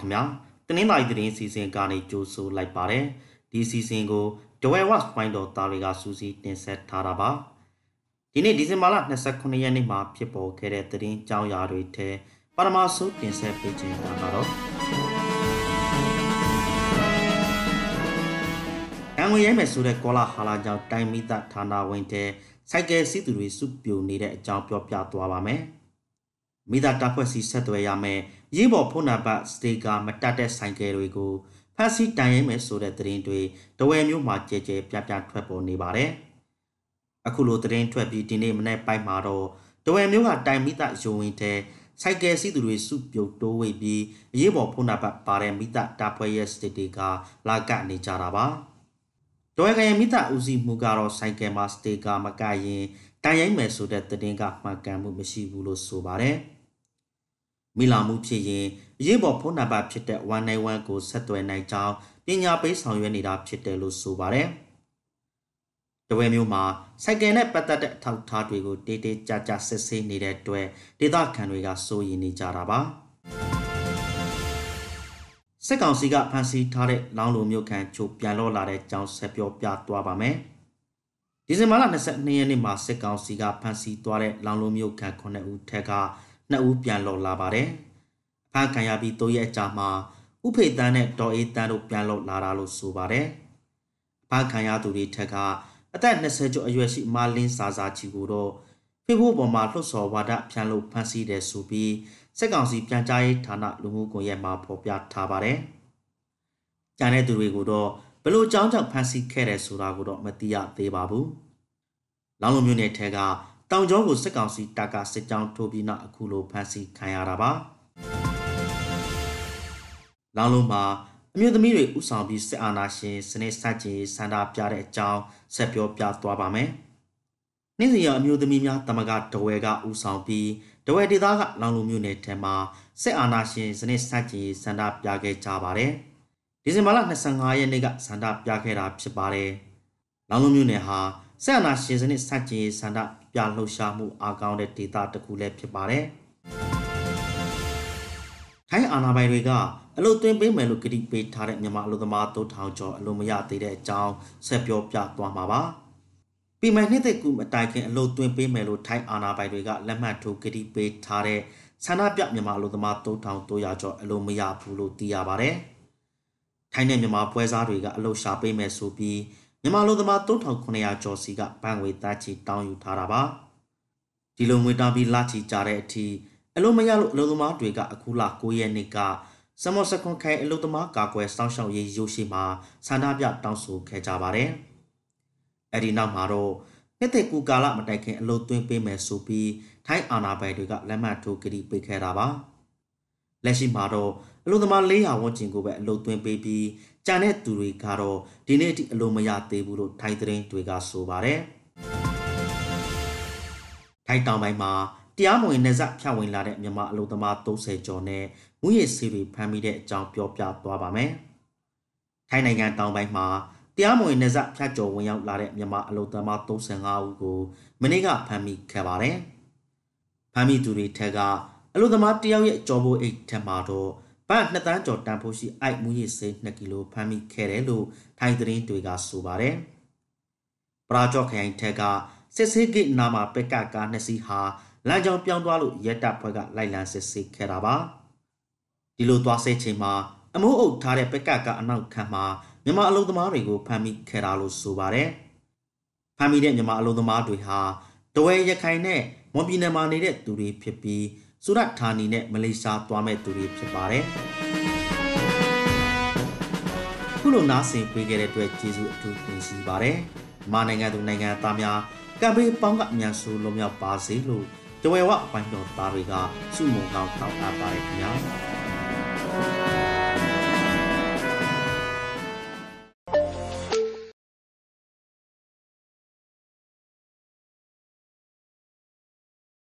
ခင်ဗျာတနင်္လာရီသတင်းစီစဉ်ကနေကြိုဆိုလိုက်ပါတယ်ဒီစီစဉ်ကိုဒဝဲဝတ်ပိုင်းတော်သားတွေကစူးစီးတင်ဆက်ထားတာပါဒီနေ့ဒီဇင်ဘာလ29ရက်နေ့မှာဖြစ်ပေါ်ခဲ့တဲ့သတင်းကြောင်းရာတွေထဲပရမဆုတင်ဆက်ပေးခြင်းတာကတော့အငွေရဲမယ်ဆိုတဲ့ကောလာဟာလာကြောင့်တိုင်းမိသားဌာနဝင်တဲ့စိုက်ကယ်စီးသူတွေစုပြိုနေတဲ့အကြောင်းပြောပြသွားပါမယ်မိသားတပ်ဖွဲ့စီဆက်သွယ်ရမယ် ရေးပေါ်ဖုန်းနံပါတ်စတေကာမတတ်တဲ့ဆိုင်ကယ်တွေကိုဖမ်းဆီးတိုင်ရင်မယ်ဆိုတဲ့သတင်းတွေတဝဲမျိုးမှာကြဲကြဲပြပြထွက်ပေါ်နေပါတယ်။အခုလိုသတင်းထွက်ပြီးဒီနေ့မနေ့ပိုင်းမှာတော့တဝဲမျိုးကတိုင်မိသားရုံဝင်တဲ့ဆိုင်ကယ်စီးသူတွေစုပြုတ်တိုးဝိပြီးအရေးပေါ်ဖုန်းနံပါတ်ပါတဲ့မိသားတပ်ဖွဲ့ရဲ့စတေတီကလာကနေကြတာပါ။တဝဲကရင်မိသားဦးစီးမှုကတော့ဆိုင်ကယ်မှာစတေကာမကရင်တိုင်ရင်မယ်ဆိုတဲ့သတင်းကမှန်ကန်မှုမရှိဘူးလို့ဆိုပါတယ်။ မိလာမှုဖြစ်ရင်အရေးပေါ်ဖုန်းနံပါတ်ဖြစ်တဲ့191ကိုဆက်သွယ်နိုင်ကြောင်းပညာပေးဆောင်ရွက်နေတာဖြစ်တယ်လို့ဆိုပါတယ်။တဝဲမျိုးမှာစိုက်ကယ်နဲ့ပတ်သက်တဲ့အထောက်အထားတွေကိုတေးတေးကြကြစစ်ဆေးနေတဲ့အတွက်ဒေသခံတွေကစိုးရိမ်နေကြတာပါ။စစ်ကောင်စီကဖမ်းဆီးထားတဲ့လောင်းလိုမျိုးခံချိုပြန်လော့လာတဲ့ကြောင်းဆက်ပြောပြသွားပါမယ်။ဒီဇင်ဘာလ22ရက်နေ့မှာစစ်ကောင်စီကဖမ်းဆီးသွားတဲ့လောင်းလိုမျိုးခံ9ဦးထက်က နှစ်ဦးပြန်လော်လာပါတယ်။အဖမ်းခံရပြီး၃ရက်ကြာမှဥဖေတန်းနဲ့ဒေါ်အေးတန်းတို့ပြန်လော်လာတာလို့ဆိုပါတယ်။အဖမ်းခံရသူတွေထက်ကအသက်20ကျော်အရွယ်ရှိမာလင်းစာစာချီကိုတော့ဖေဖို့ပေါ်မှာလှုပ်ဆော်ဝါဒဖြန့်လို့ဖမ်းဆီးတယ်ဆိုပြီးစက်ကောင်စီပြန်ကြားရေးဌာနလူမှုကွန်ရက်မှာဖော်ပြထားပါတယ်။ကြံတဲ့သူတွေကိုတော့ဘလို့ကြောင်းကြောင့်ဖမ်းဆီးခဲ့တယ်ဆိုတာကိုတော့မသိရသေးပါဘူး။လောင်းလုံးမျိုးနယ်ထဲက တောင်ကျောကိုစစ်ကောင်စီတပ်ကစစ်ကြောင်းထိုးပြီးနောက်အခုလိုဖမ်းဆီးခံရတာပါ။လောင်းလုံးမှာအမျိုးသမီးတွေဥဆောင်ပြီးစစ်အာဏာရှင်စနစ်စတင်စန္ဒပြတဲ့အကြောင်းဆက်ပြောပြသွားပါမယ်။နေ့စဉ်ရအမျိုးသမီးများတမကတဝဲကဥဆောင်ပြီးတဝဲဒေသကလောင်းလုံးမျိုးနယ်ထဲမှာစစ်အာဏာရှင်စနစ်စတင်စန္ဒပြခဲ့ကြပါတယ်။ဒီဇင်ဘာလ25ရက်နေ့ကစန္ဒပြခဲ့တာဖြစ်ပါတယ်။လောင်းလုံးမျိုးနယ်ဟာဆက်အနာရှင်စနစ်စတင်ရေးဆန္ဒ ပြလှုပ်ရှားမှုအားကောင်းတဲ့ဒေသတစ်ခုလည်းဖြစ်ပါတယ်။ထိုင်းအာဏာပိုင်တွေကအလို့သွင်းပေးမယ်လို့ကတိပေးထားတဲ့မြန်မာအလို့သမားတိုးထောင်ကျော်အလို့မရသေးတဲ့အကြောင်းဆက်ပြောပြသွားမှာပါ။ပြည်မယ်နှစ်သက်ကူမတိုင်ခင်အလို့သွင်းပေးမယ်လို့ထိုင်းအာဏာပိုင်တွေကလက်မှတ်ထိုးကတိပေးထားတဲ့ဆန္ဒပြမြန်မာအလို့သမားတိုးထောင်တိုးရကျော်အလို့မရဘူးလို့သိရပါတယ်။ထိုင်းနဲ့မြန်မာပွဲစားတွေကအလို့ရှာပေးမယ်ဆိုပြီး မြန်မာလူသမား3900ကျော်စီကဘဏ်ငွေသားချီတောင်းယူထားတာပါဒီလိုငွေတောင်းပြီးလာချီကြတဲ့အထိအလုံးမရလို့အလုံးသမားတွေကအခုလ9ရက်နေ့ကစမော့စကွန်ခိုင်အလုံးသမားကာကွယ်စောင့်ရှောက်ရေးရုပ်ရှင်မှာဆန္ဒပြတောင်းဆိုခဲ့ကြပါတယ်အဲ့ဒီနောက်မှာတော့နှစ်သက်ကူကာလမတိုင်ခင်အလုံးသွင်းပေးမယ်ဆိုပြီးထိုင်းအာဏာပိုင်တွေကလက်မှတ်ထိုးကတိပေးခဲ့တာပါလက်ရှိမှာတော့ အလုံသမား400ဝန်းကျင်ကိုပဲအလုံသွင်းပေးပြီးကြံတဲ့သူတွေကတော့ဒီနေ့အထိအလုံမရသေးဘူးလို့ထိုင်းသတင်းတွေကဆိုပါတယ်ထိုင်းတောင်ပိုင်းမှာတရားမဝင်နေဆက်ဖြတ်ဝင်လာတဲ့မြန်မာအလုံသမား30ကျော်နဲ့မူရည်စီတွေဖမ်းမိတဲ့အကြောင်းပြောပြသွားပါမယ်ထိုင်းနိုင်ငံတောင်ပိုင်းမှာတရားမဝင်နေဆက်ဖြတ်ကျော်ဝင်ရောက်လာတဲ့မြန်မာအလုံသမား35ဦးကိုမနေ့ကဖမ်းမိခဲ့ပါတယ်ဖမ်းမိသူတွေထက်ကအလုံသမားတယောက်ရဲ့ကြော်ဘိုးအိတ်ထက်မှာတော့ ဘတ်2တန်းကျော်တန်ဖိုးရှိအိုက်မူရည်စေး2ကီလိုဖမ်းမိခဲ့တယ်လို့ထိုင်းသတင်းတွေကဆိုပါတယ်။ပရာကျော့ခရိုင်ထက်ကစစ်ဆေးဂိတ်နာမှာပက်ကကားနှစ်စီးဟာလမ်းကြောင်းပြောင်းသွားလို့ရဲတပ်ဖွဲ့ကလိုက်လံစစ်ဆေးခဲ့တာပါ။ဒီလိုသွားဆဲချိန်မှာအမိုးအုပ်ထားတဲ့ပက်ကကားအနောက်ခံမှာမြန်မာအလုံသမားတွေကိုဖမ်းမိခဲ့တာလို့ဆိုပါတယ်။ဖမ်းမိတဲ့မြန်မာအလုံသမားတွေဟာတဝဲရခိုင်နဲ့မွန်ပြည်နယ်မှာနေတဲ့သူတွေဖြစ်ပြီး စူရတ်ဌာနီနဲ့မလေးရှားသွားမဲ့သူတွေဖြစ်ပါတယ်။ခုလိုနားဆင်ပေးခဲ့တဲ့အတွက်ကျေးဇူးအထူးတင်ရှိပါတယ်။မာနိုင်ငံသူနိုင်ငံသားများကံပေးပေါင်းကအမြန်ဆိုလွန်မြောက်ပါစေလို့တဝဲဝအပိုင်းတော်သားတွေကစုမုံကောင်းတောင်းအပ်ပါတယ်ခင်ဗျာ။